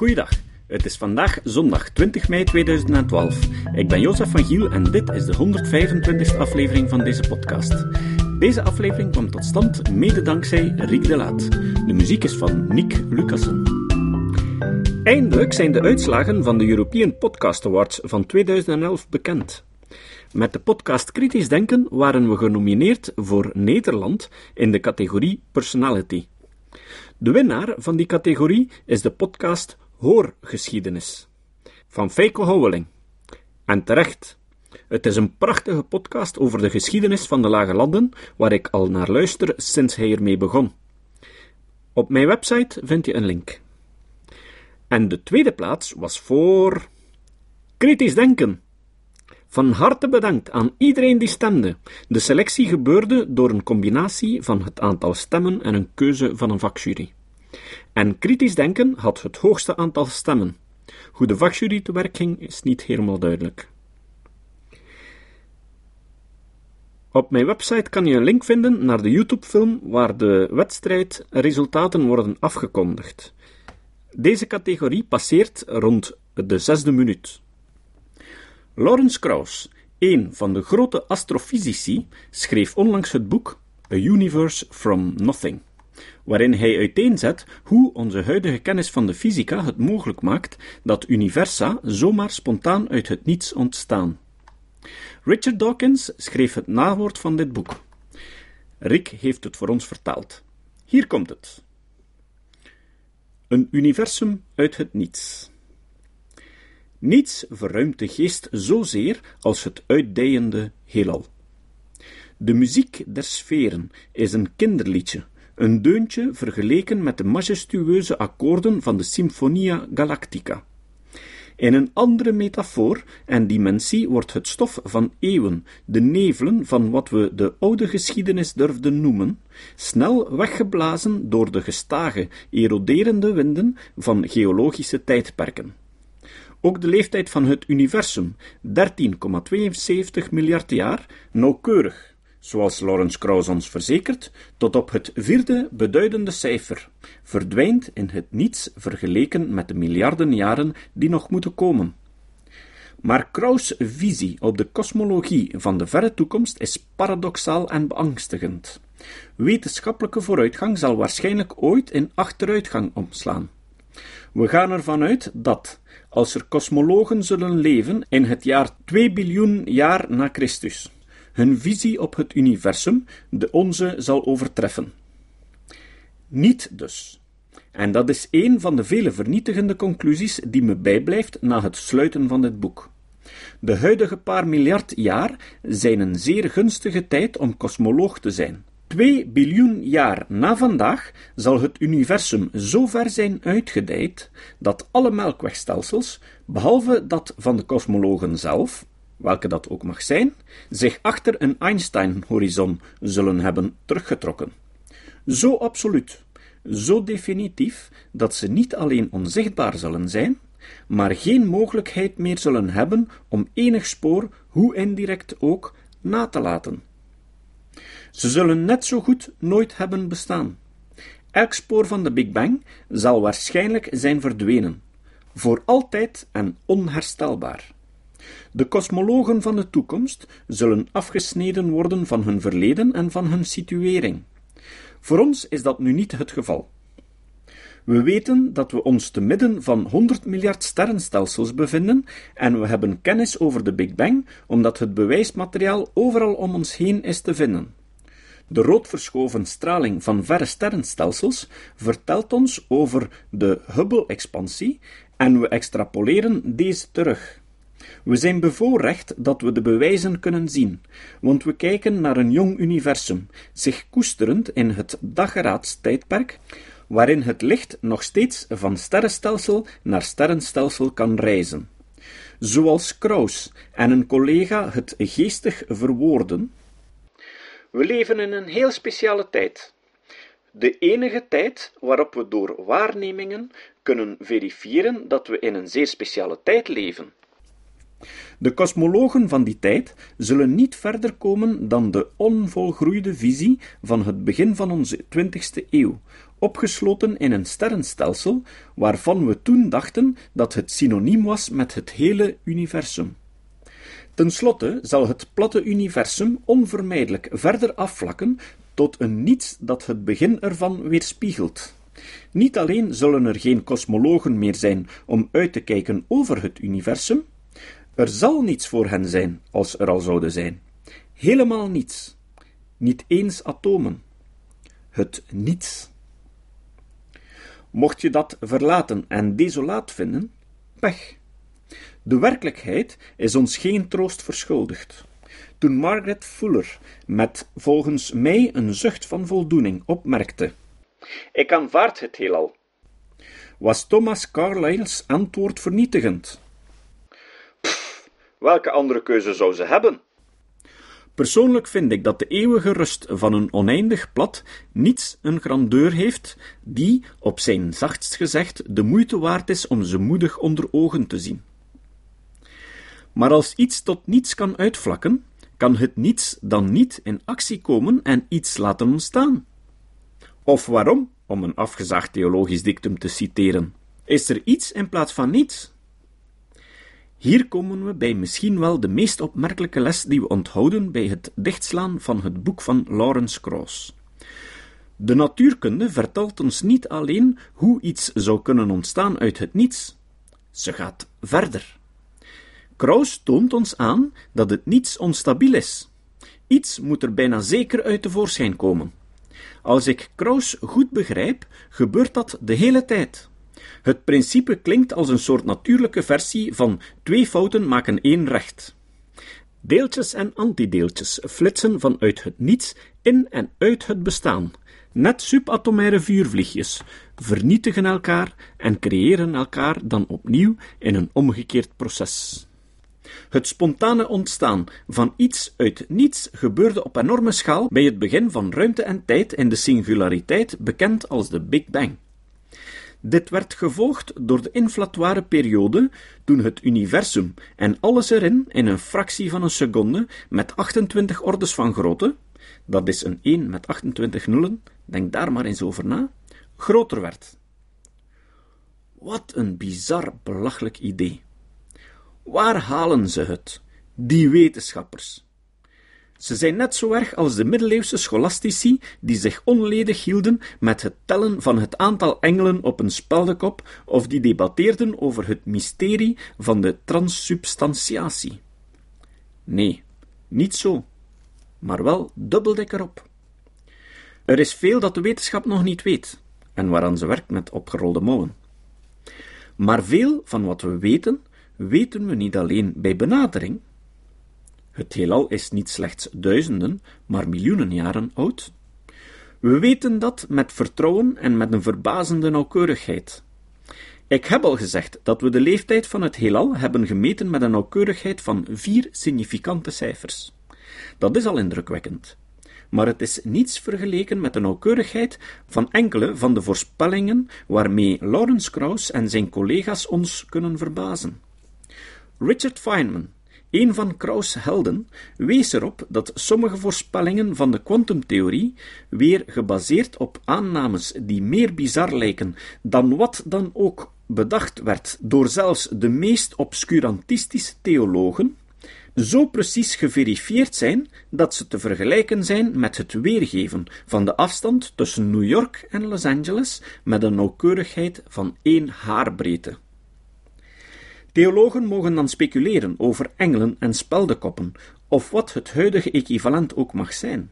Goeiedag. Het is vandaag zondag 20 mei 2012. Ik ben Jozef van Giel en dit is de 125e aflevering van deze podcast. Deze aflevering kwam tot stand mede dankzij Riek de Laat. De muziek is van Nick Lucassen. Eindelijk zijn de uitslagen van de European Podcast Awards van 2011 bekend. Met de podcast Kritisch Denken waren we genomineerd voor Nederland in de categorie Personality. De winnaar van die categorie is de podcast Hoorgeschiedenis van Feiko Houweling. En terecht. Het is een prachtige podcast over de geschiedenis van de Lage Landen, waar ik al naar luister sinds hij ermee begon. Op mijn website vind je een link. En de tweede plaats was voor Kritisch Denken. Van harte bedankt aan iedereen die stemde. De selectie gebeurde door een combinatie van het aantal stemmen en een keuze van een vakjury. En kritisch denken had het hoogste aantal stemmen. Hoe de vakjury te werk ging is niet helemaal duidelijk. Op mijn website kan je een link vinden naar de YouTube-film waar de wedstrijdresultaten worden afgekondigd. Deze categorie passeert rond de zesde minuut. Lawrence Krauss, een van de grote astrofysici, schreef onlangs het boek A Universe from Nothing, waarin hij uiteenzet hoe onze huidige kennis van de fysica het mogelijk maakt dat universa zomaar spontaan uit het niets ontstaan. Richard Dawkins schreef het nawoord van dit boek. Rick heeft het voor ons vertaald. Hier komt het. Een universum uit het niets. Niets verruimt de geest zozeer als het uitdijende heelal. De muziek der sferen is een kinderliedje, een deuntje vergeleken met de majestueuze akkoorden van de Symphonia Galactica. In een andere metafoor en dimensie wordt het stof van eeuwen, de nevelen van wat we de oude geschiedenis durfden noemen, snel weggeblazen door de gestage, eroderende winden van geologische tijdperken. Ook de leeftijd van het universum, 13,72 miljard jaar, nauwkeurig, zoals Lawrence Krauss ons verzekert, tot op het vierde beduidende cijfer, verdwijnt in het niets vergeleken met de miljarden jaren die nog moeten komen. Maar Krauss' visie op de kosmologie van de verre toekomst is paradoxaal en beangstigend. Wetenschappelijke vooruitgang zal waarschijnlijk ooit in achteruitgang omslaan. We gaan ervan uit dat, als er kosmologen zullen leven in het jaar 2 biljoen jaar na Christus, hun visie op het universum de onze zal overtreffen. Niet dus. En dat is een van de vele vernietigende conclusies die me bijblijft na het sluiten van dit boek. De huidige paar miljard jaar zijn een zeer gunstige tijd om kosmoloog te zijn. Twee biljoen jaar na vandaag zal het universum zo ver zijn uitgedijd dat alle melkwegstelsels, behalve dat van de kosmologen zelf, welke dat ook mag zijn, zich achter een Einstein-horizon zullen hebben teruggetrokken. Zo absoluut, zo definitief, dat ze niet alleen onzichtbaar zullen zijn, maar geen mogelijkheid meer zullen hebben om enig spoor, hoe indirect ook, na te laten. Ze zullen net zo goed nooit hebben bestaan. Elk spoor van de Big Bang zal waarschijnlijk zijn verdwenen, voor altijd en onherstelbaar. De kosmologen van de toekomst zullen afgesneden worden van hun verleden en van hun situering. Voor ons is dat nu niet het geval. We weten dat we ons te midden van 100 miljard sterrenstelsels bevinden en we hebben kennis over de Big Bang omdat het bewijsmateriaal overal om ons heen is te vinden. De roodverschoven straling van verre sterrenstelsels vertelt ons over de Hubble-expansie en we extrapoleren deze terug. We zijn bevoorrecht dat we de bewijzen kunnen zien, want we kijken naar een jong universum, zich koesterend in het dageraadstijdperk, waarin het licht nog steeds van sterrenstelsel naar sterrenstelsel kan reizen. Zoals Krauss en een collega het geestig verwoorden, we leven in een heel speciale tijd. De enige tijd waarop we door waarnemingen kunnen verifiëren dat we in een zeer speciale tijd leven. De kosmologen van die tijd zullen niet verder komen dan de onvolgroeide visie van het begin van onze 20e eeuw, opgesloten in een sterrenstelsel waarvan we toen dachten dat het synoniem was met het hele universum. Ten slotte zal het platte universum onvermijdelijk verder afvlakken tot een niets dat het begin ervan weerspiegelt. Niet alleen zullen er geen kosmologen meer zijn om uit te kijken over het universum, er zal niets voor hen zijn als er al zouden zijn. Helemaal niets. Niet eens atomen. Het niets. Mocht je dat verlaten en desolaat vinden, pech. De werkelijkheid is ons geen troost verschuldigd. Toen Margaret Fuller met volgens mij een zucht van voldoening opmerkte: Ik aanvaard het heelal, was Thomas Carlyle's antwoord vernietigend. Welke andere keuze zou ze hebben? Persoonlijk vind ik dat de eeuwige rust van een oneindig plat niets een grandeur heeft, die, op zijn zachtst gezegd, de moeite waard is om ze moedig onder ogen te zien. Maar als iets tot niets kan uitvlakken, kan het niets dan niet in actie komen en iets laten ontstaan. Of waarom, om een afgezaagd theologisch dictum te citeren, is er iets in plaats van niets? Hier komen we bij misschien wel de meest opmerkelijke les die we onthouden bij het dichtslaan van het boek van Lawrence Krauss. De natuurkunde vertelt ons niet alleen hoe iets zou kunnen ontstaan uit het niets, ze gaat verder. Krauss toont ons aan dat het niets onstabiel is. Iets moet er bijna zeker uit de voorschijn komen. Als ik Krauss goed begrijp, gebeurt dat de hele tijd. Het principe klinkt als een soort natuurlijke versie van twee fouten maken één recht. Deeltjes en antideeltjes flitsen vanuit het niets in en uit het bestaan, net subatomaire vuurvliegjes, vernietigen elkaar en creëren elkaar dan opnieuw in een omgekeerd proces. Het spontane ontstaan van iets uit niets gebeurde op enorme schaal bij het begin van ruimte en tijd in de singulariteit, bekend als de Big Bang. Dit werd gevolgd door de inflatoire periode, toen het universum en alles erin in een fractie van een seconde met 28 ordes van grootte, dat is een 1 met 28 nullen, denk daar maar eens over na, groter werd. Wat een bizar, belachelijk idee. Waar halen ze het, die wetenschappers? Ze zijn net zo erg als de middeleeuwse scholastici die zich onledig hielden met het tellen van het aantal engelen op een speldenkop of die debatteerden over het mysterie van de transsubstantiatie. Nee, niet zo, maar wel dubbeldik erop. Er is veel dat de wetenschap nog niet weet en waaraan ze werkt met opgerolde mouwen. Maar veel van wat we weten weten we niet alleen bij benadering. Het heelal is niet slechts duizenden, maar miljoenen jaren oud. We weten dat met vertrouwen en met een verbazende nauwkeurigheid. Ik heb al gezegd dat we de leeftijd van het heelal hebben gemeten met een nauwkeurigheid van vier significante cijfers. Dat is al indrukwekkend. Maar het is niets vergeleken met de nauwkeurigheid van enkele van de voorspellingen waarmee Lawrence Krauss en zijn collega's ons kunnen verbazen. Richard Feynman, een van Krauss' helden, wees erop dat sommige voorspellingen van de kwantumtheorie, weer gebaseerd op aannames die meer bizar lijken dan wat dan ook bedacht werd door zelfs de meest obscurantistische theologen, zo precies geverifieerd zijn dat ze te vergelijken zijn met het weergeven van de afstand tussen New York en Los Angeles met een nauwkeurigheid van één haarbreedte. Theologen mogen dan speculeren over engelen en speldekoppen, of wat het huidige equivalent ook mag zijn.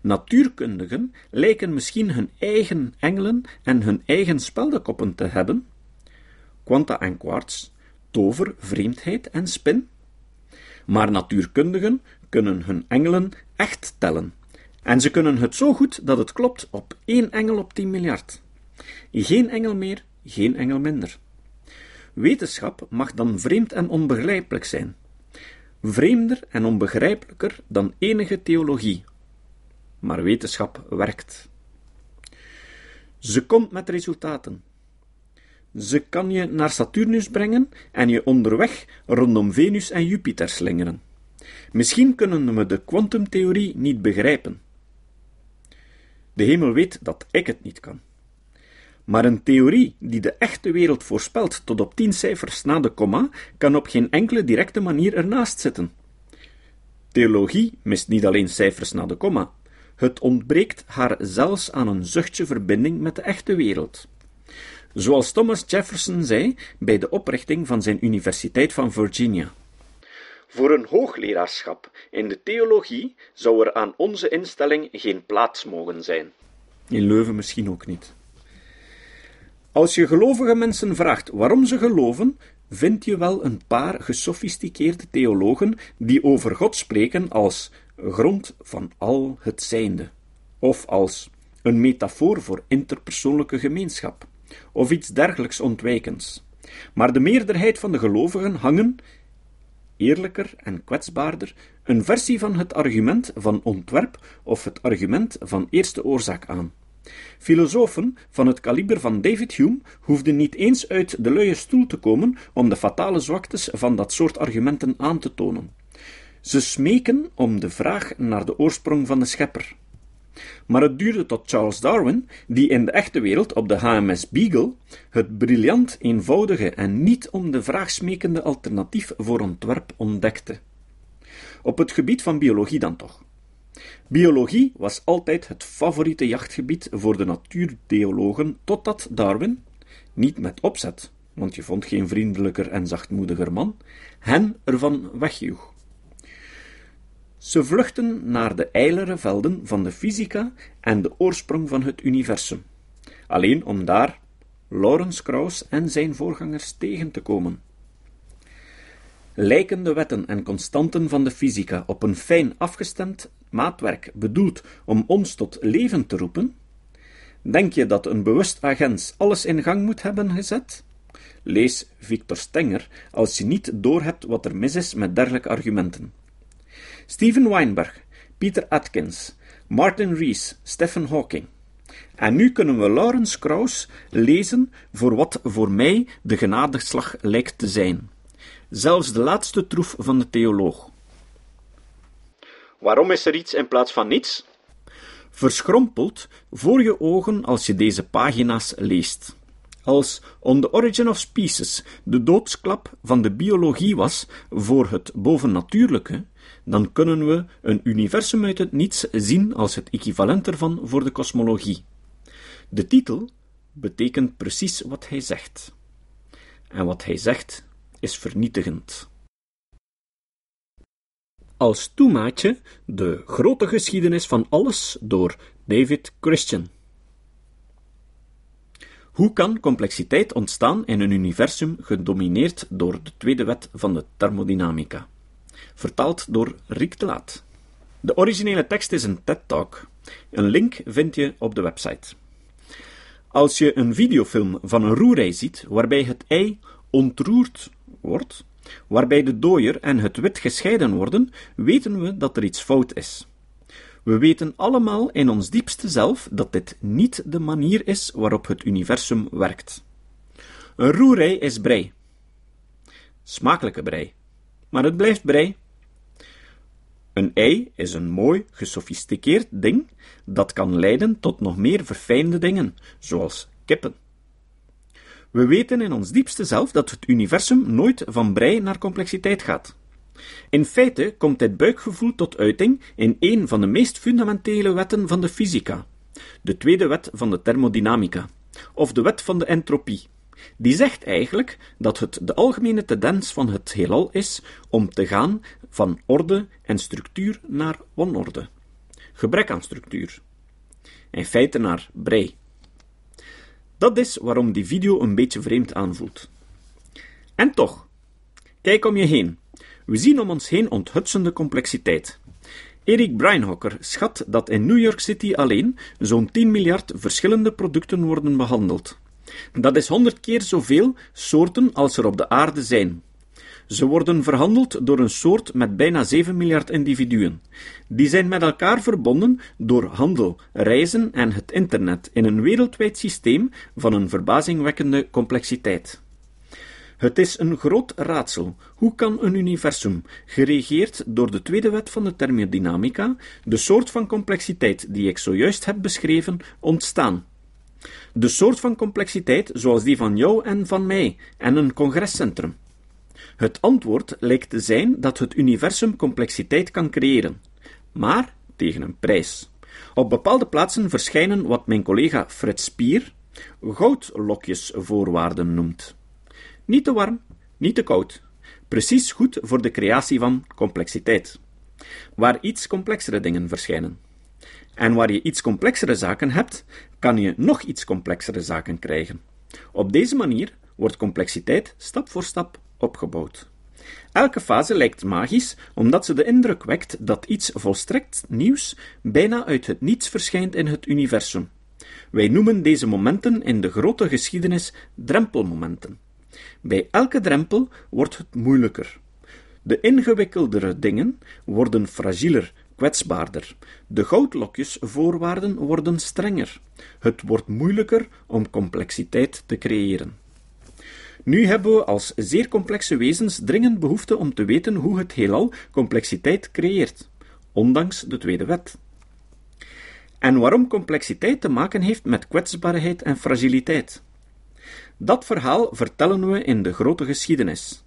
Natuurkundigen lijken misschien hun eigen engelen en hun eigen speldekoppen te hebben. Quanta en quartz, tover, vreemdheid en spin. Maar natuurkundigen kunnen hun engelen echt tellen. En ze kunnen het zo goed dat het klopt op één engel op 10 miljard. Geen engel meer, geen engel minder. Wetenschap mag dan vreemd en onbegrijpelijk zijn. Vreemder en onbegrijpelijker dan enige theologie. Maar wetenschap werkt. Ze komt met resultaten. Ze kan je naar Saturnus brengen en je onderweg rondom Venus en Jupiter slingeren. Misschien kunnen we de kwantumtheorie niet begrijpen. De hemel weet dat ik het niet kan. Maar een theorie die de echte wereld voorspelt tot op tien cijfers na de komma, kan op geen enkele directe manier ernaast zitten. Theologie mist niet alleen cijfers na de komma, het ontbreekt haar zelfs aan een zuchtje verbinding met de echte wereld. Zoals Thomas Jefferson zei bij de oprichting van zijn Universiteit van Virginia. Voor een hoogleraarschap in de theologie zou er aan onze instelling geen plaats mogen zijn. In Leuven misschien ook niet. Als je gelovige mensen vraagt waarom ze geloven, vind je wel een paar gesofisticeerde theologen die over God spreken als grond van al het zijnde, of als een metafoor voor interpersoonlijke gemeenschap, of iets dergelijks ontwijkends. Maar de meerderheid van de gelovigen hangen, eerlijker en kwetsbaarder, een versie van het argument van ontwerp of het argument van eerste oorzaak aan. Filosofen van het kaliber van David Hume hoefden niet eens uit de luie stoel te komen om de fatale zwaktes van dat soort argumenten aan te tonen. Ze smeken om de vraag naar de oorsprong van de schepper. Maar het duurde tot Charles Darwin, die in de echte wereld op de HMS Beagle het briljant eenvoudige en niet om de vraag smekende alternatief voor ontwerp ontdekte. Op het gebied van biologie dan toch. Biologie was altijd het favoriete jachtgebied voor de natuurtheologen, totdat Darwin, niet met opzet, want je vond geen vriendelijker en zachtmoediger man, hen ervan wegjoeg. Ze vluchten naar de ijlere velden van de fysica en de oorsprong van het universum, alleen om daar Lawrence Krauss en zijn voorgangers tegen te komen lijken de wetten en constanten van de fysica op een fijn afgestemd maatwerk bedoeld om ons tot leven te roepen? Denk je dat een bewust agent alles in gang moet hebben gezet? Lees Victor Stenger als je niet doorhebt wat er mis is met dergelijke argumenten. Steven Weinberg, Peter Atkins, Martin Rees, Stephen Hawking. En nu kunnen we Lawrence Krauss lezen voor wat voor mij de genadeslag lijkt te zijn zelfs de laatste troef van de theoloog. Waarom is er iets in plaats van niets? Verschrompeld voor je ogen als je deze pagina's leest. Als On the Origin of Species de doodsklap van de biologie was voor het bovennatuurlijke, dan kunnen we een universum uit het niets zien als het equivalent ervan voor de kosmologie. De titel betekent precies wat hij zegt. En wat hij zegt is vernietigend. Als toemaatje de grote geschiedenis van alles door David Christian. Hoe kan complexiteit ontstaan in een universum gedomineerd door de tweede wet van de thermodynamica? Vertaald door Rick de Laat. De originele tekst is een TED-talk. Een link vind je op de website. Als je een videofilm van een roerij ziet waarbij het ei ontroerd wordt, waarbij de dooier en het wit gescheiden worden, weten we dat er iets fout is. We weten allemaal in ons diepste zelf dat dit niet de manier is waarop het universum werkt. Een roerij is brei. Smakelijke brei. Maar het blijft brei. Een ei is een mooi, gesofisticeerd ding dat kan leiden tot nog meer verfijnde dingen, zoals kippen. We weten in ons diepste zelf dat het universum nooit van brei naar complexiteit gaat. In feite komt dit buikgevoel tot uiting in een van de meest fundamentele wetten van de fysica, de tweede wet van de thermodynamica, of de wet van de entropie. Die zegt eigenlijk dat het de algemene tendens van het heelal is om te gaan van orde en structuur naar wanorde, gebrek aan structuur, in feite naar brei. Dat is waarom die video een beetje vreemd aanvoelt. En toch, kijk om je heen. We zien om ons heen onthutsende complexiteit. Erik Breinhocker schat dat in New York City alleen zo'n 10 miljard verschillende producten worden behandeld. Dat is 100 keer zoveel soorten als er op de aarde zijn. Ze worden verhandeld door een soort met bijna 7 miljard individuen. Die zijn met elkaar verbonden door handel, reizen en het internet in een wereldwijd systeem van een verbazingwekkende complexiteit. Het is een groot raadsel. Hoe kan een universum, geregeerd door de tweede wet van de thermodynamica, de soort van complexiteit die ik zojuist heb beschreven, ontstaan? De soort van complexiteit zoals die van jou en van mij en een congrescentrum. Het antwoord lijkt te zijn dat het universum complexiteit kan creëren, maar tegen een prijs. Op bepaalde plaatsen verschijnen wat mijn collega Fred Spier goudlokjesvoorwaarden noemt. Niet te warm, niet te koud. Precies goed voor de creatie van complexiteit. Waar iets complexere dingen verschijnen. En waar je iets complexere zaken hebt, kan je nog iets complexere zaken krijgen. Op deze manier wordt complexiteit stap voor stap opgebouwd. Elke fase lijkt magisch, omdat ze de indruk wekt dat iets volstrekt nieuws bijna uit het niets verschijnt in het universum. Wij noemen deze momenten in de grote geschiedenis drempelmomenten. Bij elke drempel wordt het moeilijker. De ingewikkeldere dingen worden fragieler, kwetsbaarder. De goudlokjesvoorwaarden worden strenger. Het wordt moeilijker om complexiteit te creëren. Nu hebben we als zeer complexe wezens dringend behoefte om te weten hoe het heelal complexiteit creëert, ondanks de tweede wet. En waarom complexiteit te maken heeft met kwetsbaarheid en fragiliteit. Dat verhaal vertellen we in de grote geschiedenis.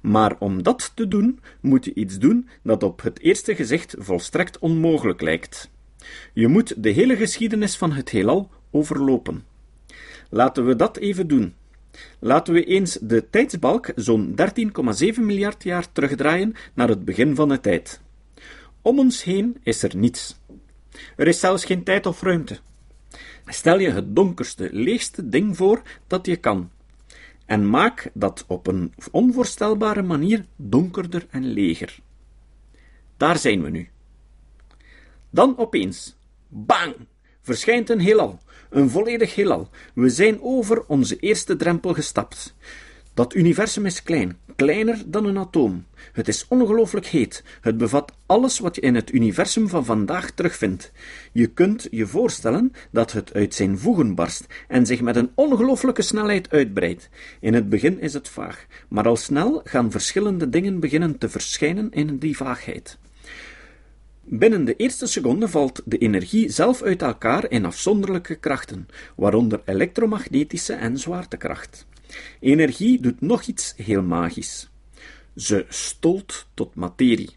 Maar om dat te doen, moet je iets doen dat op het eerste gezicht volstrekt onmogelijk lijkt. Je moet de hele geschiedenis van het heelal overlopen. Laten we dat even doen. Laten we eens de tijdsbalk zo'n 13,7 miljard jaar terugdraaien naar het begin van de tijd. Om ons heen is er niets. Er is zelfs geen tijd of ruimte. Stel je het donkerste, leegste ding voor dat je kan. En maak dat op een onvoorstelbare manier donkerder en leger. Daar zijn we nu. Dan opeens, bang, verschijnt een heelal, een volledig heelal. We zijn over onze eerste drempel gestapt. Dat universum is klein, kleiner dan een atoom. Het is ongelooflijk heet. Het bevat alles wat je in het universum van vandaag terugvindt. Je kunt je voorstellen dat het uit zijn voegen barst en zich met een ongelooflijke snelheid uitbreidt. In het begin is het vaag, maar al snel gaan verschillende dingen beginnen te verschijnen in die vaagheid. Binnen de eerste seconde valt de energie zelf uit elkaar in afzonderlijke krachten, waaronder elektromagnetische en zwaartekracht. Energie doet nog iets heel magisch. Ze stolt tot materie.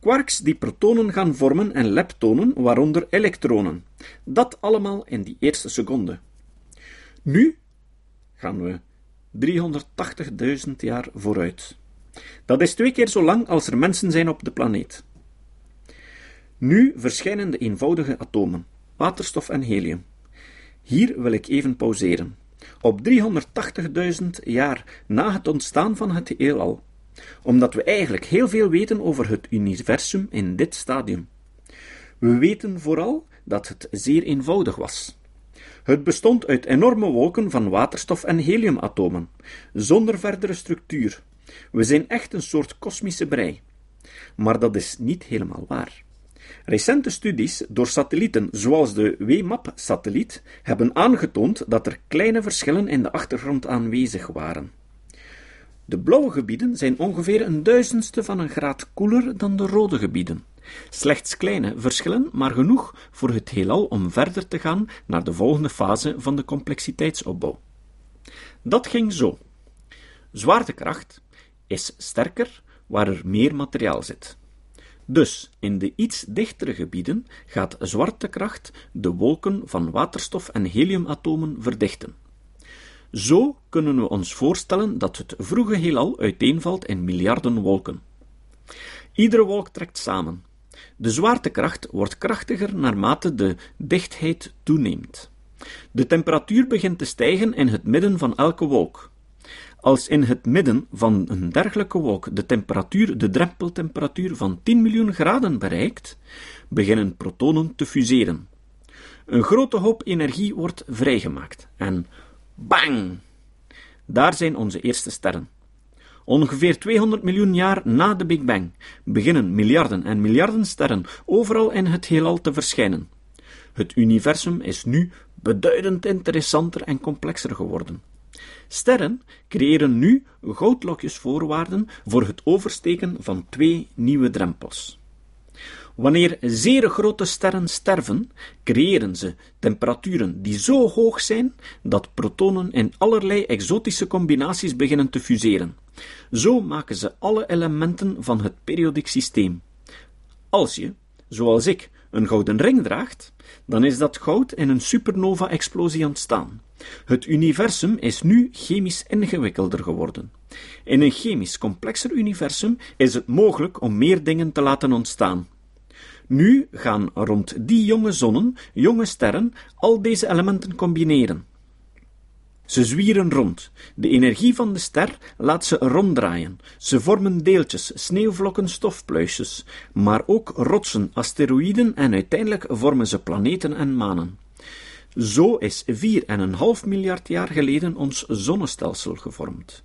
Quarks die protonen gaan vormen en leptonen, waaronder elektronen. Dat allemaal in die eerste seconde. Nu gaan we 380.000 jaar vooruit. Dat is twee keer zo lang als er mensen zijn op de planeet. Nu verschijnen de eenvoudige atomen, waterstof en helium. Hier wil ik even pauzeren. Op 380.000 jaar na het ontstaan van het heelal, omdat we eigenlijk heel veel weten over het universum in dit stadium. We weten vooral dat het zeer eenvoudig was. Het bestond uit enorme wolken van waterstof en heliumatomen, zonder verdere structuur. We zijn echt een soort kosmische brei. Maar dat is niet helemaal waar. Recente studies door satellieten zoals de WMAP-satelliet hebben aangetoond dat er kleine verschillen in de achtergrond aanwezig waren. De blauwe gebieden zijn ongeveer een duizendste van een graad koeler dan de rode gebieden. Slechts kleine verschillen, maar genoeg voor het heelal om verder te gaan naar de volgende fase van de complexiteitsopbouw. Dat ging zo. Zwaartekracht is sterker waar er meer materiaal zit. Dus in de iets dichtere gebieden gaat zwaartekracht de wolken van waterstof en heliumatomen verdichten. Zo kunnen we ons voorstellen dat het vroege heelal uiteenvalt in miljarden wolken. Iedere wolk trekt samen. De zwaartekracht wordt krachtiger naarmate de dichtheid toeneemt. De temperatuur begint te stijgen in het midden van elke wolk. Als in het midden van een dergelijke wolk de temperatuur de drempeltemperatuur van 10 miljoen graden bereikt, beginnen protonen te fuseren. Een grote hoop energie wordt vrijgemaakt en bang! Daar zijn onze eerste sterren. Ongeveer 200 miljoen jaar na de Big Bang beginnen miljarden en miljarden sterren overal in het heelal te verschijnen. Het universum is nu beduidend interessanter en complexer geworden. Sterren creëren nu goudlokjesvoorwaarden voor het oversteken van twee nieuwe drempels. Wanneer zeer grote sterren sterven, creëren ze temperaturen die zo hoog zijn dat protonen in allerlei exotische combinaties beginnen te fuseren. Zo maken ze alle elementen van het periodiek systeem. Als je, zoals ik, een gouden ring draagt, dan is dat goud in een supernova-explosie ontstaan. Het universum is nu chemisch ingewikkelder geworden. In een chemisch complexer universum is het mogelijk om meer dingen te laten ontstaan. Nu gaan rond die jonge zonnen, jonge sterren, al deze elementen combineren. Ze zwieren rond. De energie van de ster laat ze ronddraaien. Ze vormen deeltjes, sneeuwvlokken, stofpluisjes, maar ook rotsen, asteroïden en uiteindelijk vormen ze planeten en manen. Zo is 4,5 miljard jaar geleden ons zonnestelsel gevormd.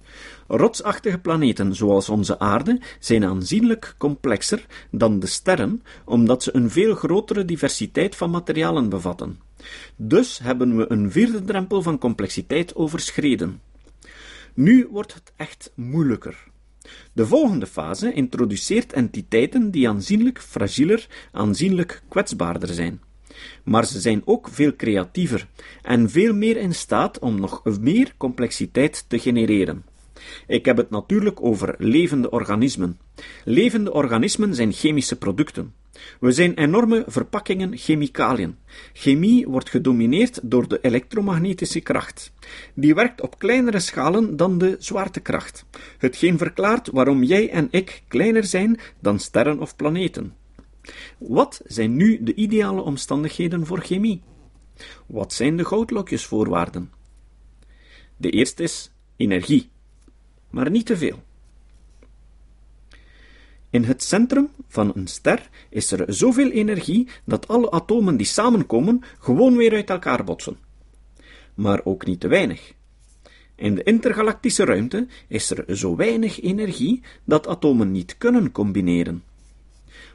Rotsachtige planeten zoals onze aarde zijn aanzienlijk complexer dan de sterren, omdat ze een veel grotere diversiteit van materialen bevatten. Dus hebben we een vierde drempel van complexiteit overschreden. Nu wordt het echt moeilijker. De volgende fase introduceert entiteiten die aanzienlijk fragieler, aanzienlijk kwetsbaarder zijn. Maar ze zijn ook veel creatiever en veel meer in staat om nog meer complexiteit te genereren. Ik heb het natuurlijk over levende organismen. Levende organismen zijn chemische producten. We zijn enorme verpakkingen chemicaliën. Chemie wordt gedomineerd door de elektromagnetische kracht. Die werkt op kleinere schalen dan de zwaartekracht, hetgeen verklaart waarom jij en ik kleiner zijn dan sterren of planeten. Wat zijn nu de ideale omstandigheden voor chemie? Wat zijn de goudlokjesvoorwaarden? De eerste is energie, maar niet te veel. In het centrum van een ster is er zoveel energie dat alle atomen die samenkomen gewoon weer uit elkaar botsen. Maar ook niet te weinig. In de intergalactische ruimte is er zo weinig energie dat atomen niet kunnen combineren.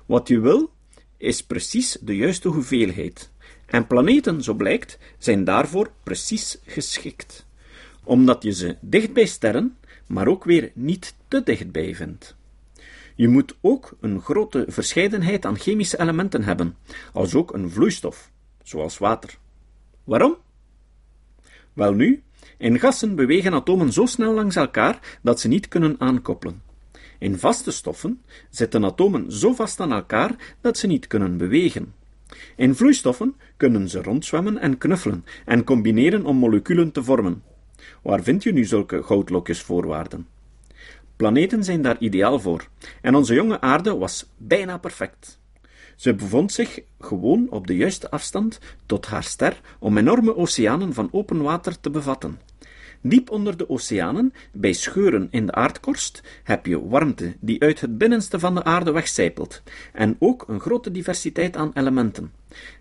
Wat je wil, is precies de juiste hoeveelheid. En planeten, zo blijkt, zijn daarvoor precies geschikt. Omdat je ze dicht bij sterren, maar ook weer niet te dichtbij vindt. Je moet ook een grote verscheidenheid aan chemische elementen hebben, als ook een vloeistof, zoals water. Waarom? Welnu, in gassen bewegen atomen zo snel langs elkaar dat ze niet kunnen aankoppelen. In vaste stoffen zitten atomen zo vast aan elkaar dat ze niet kunnen bewegen. In vloeistoffen kunnen ze rondzwemmen en knuffelen en combineren om moleculen te vormen. Waar vind je nu zulke goudlokjesvoorwaarden? Planeten zijn daar ideaal voor, en onze jonge aarde was bijna perfect. Ze bevond zich gewoon op de juiste afstand tot haar ster om enorme oceanen van open water te bevatten. Diep onder de oceanen, bij scheuren in de aardkorst, heb je warmte die uit het binnenste van de aarde wegcijpelt, en ook een grote diversiteit aan elementen.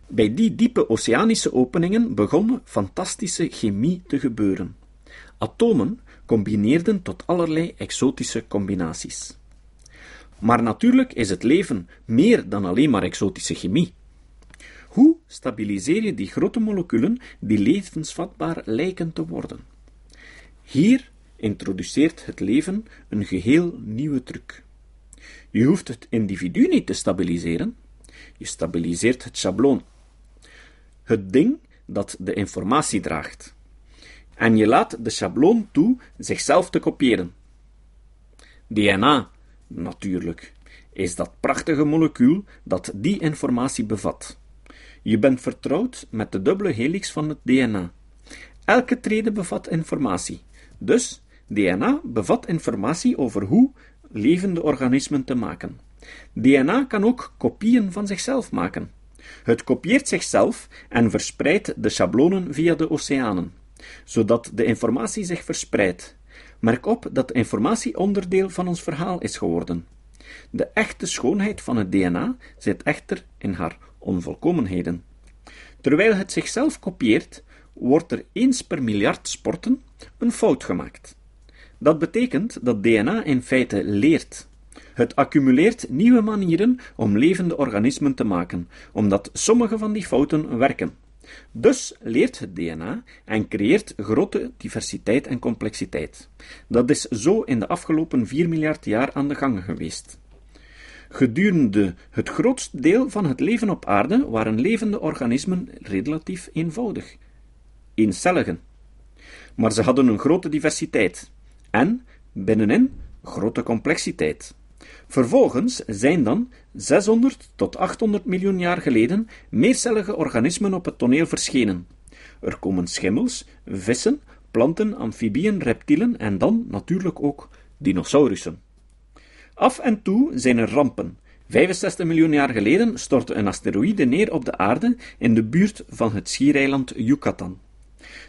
Bij die diepe oceanische openingen begon fantastische chemie te gebeuren. Atomen combineerden tot allerlei exotische combinaties. Maar natuurlijk is het leven meer dan alleen maar exotische chemie. Hoe stabiliseer je die grote moleculen die levensvatbaar lijken te worden? Hier introduceert het leven een geheel nieuwe truc. Je hoeft het individu niet te stabiliseren, je stabiliseert het schabloon. Het ding dat de informatie draagt. En je laat de schabloon toe zichzelf te kopiëren. DNA, natuurlijk, is dat prachtige molecuul dat die informatie bevat. Je bent vertrouwd met de dubbele helix van het DNA. Elke trede bevat informatie. Dus DNA bevat informatie over hoe levende organismen te maken. DNA kan ook kopieën van zichzelf maken. Het kopieert zichzelf en verspreidt de schablonen via de oceanen, zodat de informatie zich verspreidt. Merk op dat de informatie onderdeel van ons verhaal is geworden. De echte schoonheid van het DNA zit echter in haar onvolkomenheden. Terwijl het zichzelf kopieert, wordt er eens per miljard sporten een fout gemaakt. Dat betekent dat DNA in feite leert. Het accumuleert nieuwe manieren om levende organismen te maken, omdat sommige van die fouten werken. Dus leert het DNA en creëert grote diversiteit en complexiteit. Dat is zo in de afgelopen 4 miljard jaar aan de gang geweest. Gedurende het grootste deel van het leven op aarde waren levende organismen relatief eenvoudig, eencelligen. Maar ze hadden een grote diversiteit en, binnenin, grote complexiteit. Vervolgens zijn dan 600 tot 800 miljoen jaar geleden meercellige organismen op het toneel verschenen. Er komen schimmels, vissen, planten, amfibieën, reptielen en dan natuurlijk ook dinosaurussen. Af en toe zijn er rampen. 65 miljoen jaar geleden stortte een asteroïde neer op de aarde in de buurt van het schiereiland Yucatan.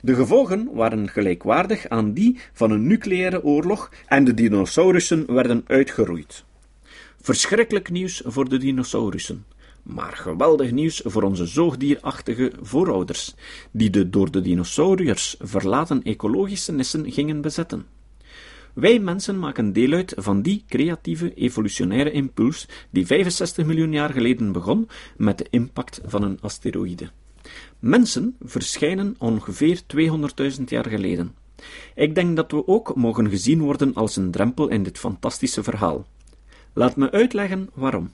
De gevolgen waren gelijkwaardig aan die van een nucleaire oorlog en de dinosaurussen werden uitgeroeid. Verschrikkelijk nieuws voor de dinosaurussen, maar geweldig nieuws voor onze zoogdierachtige voorouders, die de door de dinosauriërs verlaten ecologische nissen gingen bezetten. Wij mensen maken deel uit van die creatieve evolutionaire impuls die 65 miljoen jaar geleden begon met de impact van een asteroïde. Mensen verschijnen ongeveer 200.000 jaar geleden. Ik denk dat we ook mogen gezien worden als een drempel in dit fantastische verhaal. Laat me uitleggen waarom.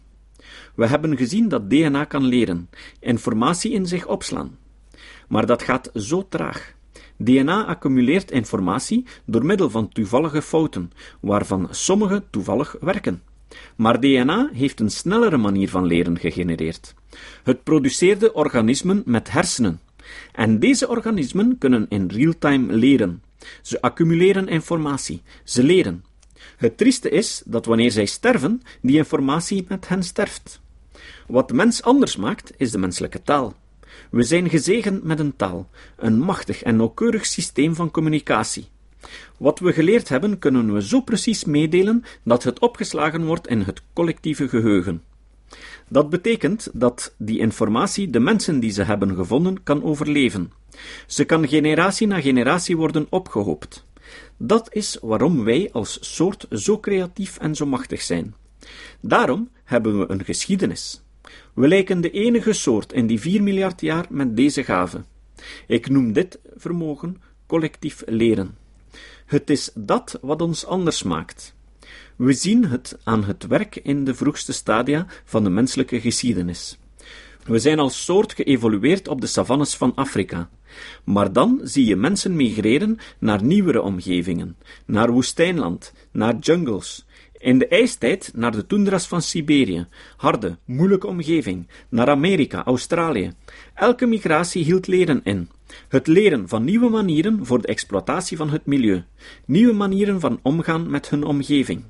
We hebben gezien dat DNA kan leren, informatie in zich opslaan. Maar dat gaat zo traag. DNA accumuleert informatie door middel van toevallige fouten, waarvan sommige toevallig werken. Maar DNA heeft een snellere manier van leren gegenereerd. Het produceerde organismen met hersenen. En deze organismen kunnen in real-time leren. Ze accumuleren informatie, ze leren. Het trieste is dat wanneer zij sterven, die informatie met hen sterft. Wat de mens anders maakt, is de menselijke taal. We zijn gezegend met een taal, een machtig en nauwkeurig systeem van communicatie. Wat we geleerd hebben, kunnen we zo precies meedelen dat het opgeslagen wordt in het collectieve geheugen. Dat betekent dat die informatie de mensen die ze hebben gevonden kan overleven. Ze kan generatie na generatie worden opgehoopt. Dat is waarom wij als soort zo creatief en zo machtig zijn. Daarom hebben we een geschiedenis. We lijken de enige soort in die 4 miljard jaar met deze gave. Ik noem dit vermogen collectief leren. Het is dat wat ons anders maakt. We zien het aan het werk in de vroegste stadia van de menselijke geschiedenis. We zijn als soort geëvolueerd op de savannes van Afrika. Maar dan zie je mensen migreren naar nieuwere omgevingen, naar woestijnland, naar jungles, in de ijstijd naar de toendras van Siberië, harde, moeilijke omgeving, naar Amerika, Australië. Elke migratie hield leren in. Het leren van nieuwe manieren voor de exploitatie van het milieu, nieuwe manieren van omgaan met hun omgeving.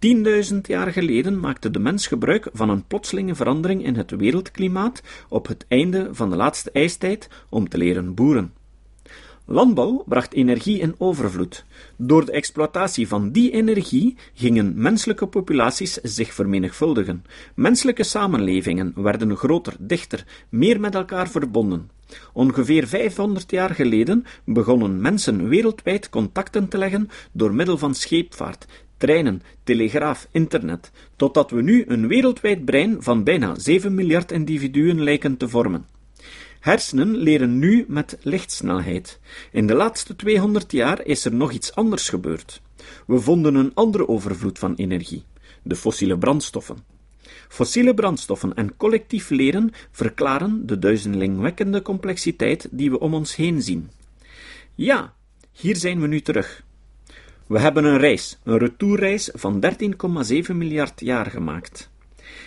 Tienduizend jaar geleden maakte de mens gebruik van een plotselinge verandering in het wereldklimaat op het einde van de laatste ijstijd om te leren boeren. Landbouw bracht energie in overvloed. Door de exploitatie van die energie gingen menselijke populaties zich vermenigvuldigen. Menselijke samenlevingen werden groter, dichter, meer met elkaar verbonden. Ongeveer 500 jaar geleden begonnen mensen wereldwijd contacten te leggen door middel van scheepvaart, treinen, telegraaf, internet, totdat we nu een wereldwijd brein van bijna 7 miljard individuen lijken te vormen. Hersenen leren nu met lichtsnelheid. In de laatste 200 jaar is er nog iets anders gebeurd. We vonden een andere overvloed van energie: de fossiele brandstoffen. Fossiele brandstoffen en collectief leren verklaren de duizelingwekkende complexiteit die we om ons heen zien. Ja, hier zijn we nu terug. We hebben een reis, een retourreis van 13,7 miljard jaar gemaakt.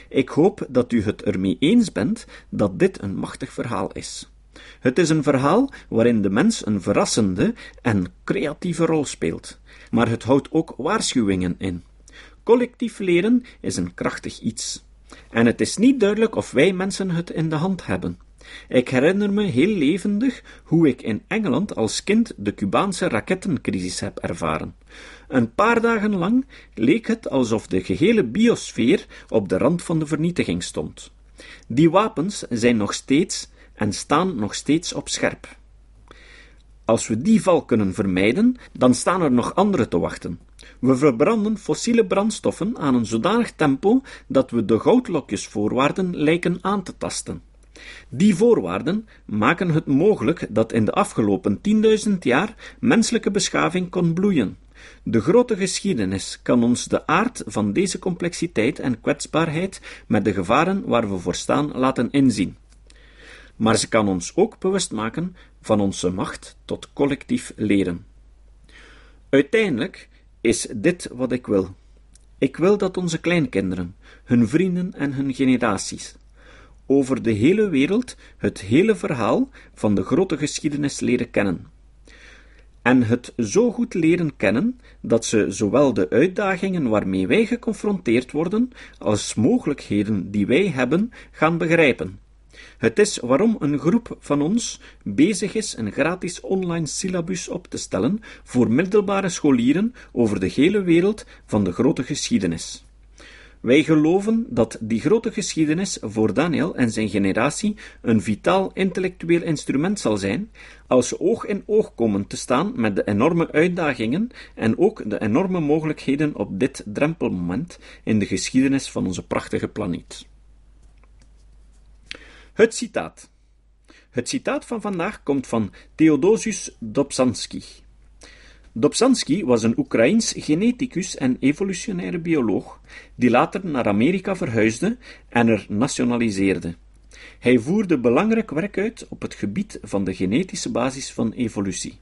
Ik hoop dat u het ermee eens bent dat dit een machtig verhaal is. Het is een verhaal waarin de mens een verrassende en creatieve rol speelt, maar het houdt ook waarschuwingen in. Collectief leren is een krachtig iets. En het is niet duidelijk of wij mensen het in de hand hebben. Ik herinner me heel levendig hoe ik in Engeland als kind de Cubaanse rakettencrisis heb ervaren. Een paar dagen lang leek het alsof de gehele biosfeer op de rand van de vernietiging stond. Die wapens zijn nog steeds en staan nog steeds op scherp. Als we die val kunnen vermijden, dan staan er nog andere te wachten. We verbranden fossiele brandstoffen aan een zodanig tempo dat we de goudlokjesvoorwaarden lijken aan te tasten. Die voorwaarden maken het mogelijk dat in de afgelopen 10.000 jaar menselijke beschaving kon bloeien. De grote geschiedenis kan ons de aard van deze complexiteit en kwetsbaarheid met de gevaren waar we voor staan laten inzien. Maar ze kan ons ook bewust maken van onze macht tot collectief leren. Uiteindelijk is dit wat ik wil. Ik wil dat onze kleinkinderen, hun vrienden en hun generaties over de hele wereld het hele verhaal van de grote geschiedenis leren kennen. En het zo goed leren kennen dat ze zowel de uitdagingen waarmee wij geconfronteerd worden, als mogelijkheden die wij hebben, gaan begrijpen. Het is waarom een groep van ons bezig is een gratis online syllabus op te stellen voor middelbare scholieren over de hele wereld van de grote geschiedenis. Wij geloven dat die grote geschiedenis voor Daniel en zijn generatie een vitaal intellectueel instrument zal zijn, als ze oog in oog komen te staan met de enorme uitdagingen en ook de enorme mogelijkheden op dit drempelmoment in de geschiedenis van onze prachtige planeet. Het citaat. Het citaat van vandaag komt van Theodosius Dobzhansky. Dobzhansky was een Oekraïens geneticus en evolutionaire bioloog, die later naar Amerika verhuisde en er nationaliseerde. Hij voerde belangrijk werk uit op het gebied van de genetische basis van evolutie.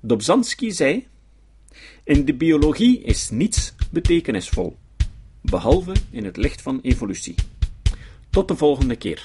Dobzhansky zei: In de biologie is niets betekenisvol, behalve in het licht van evolutie. Tot de volgende keer.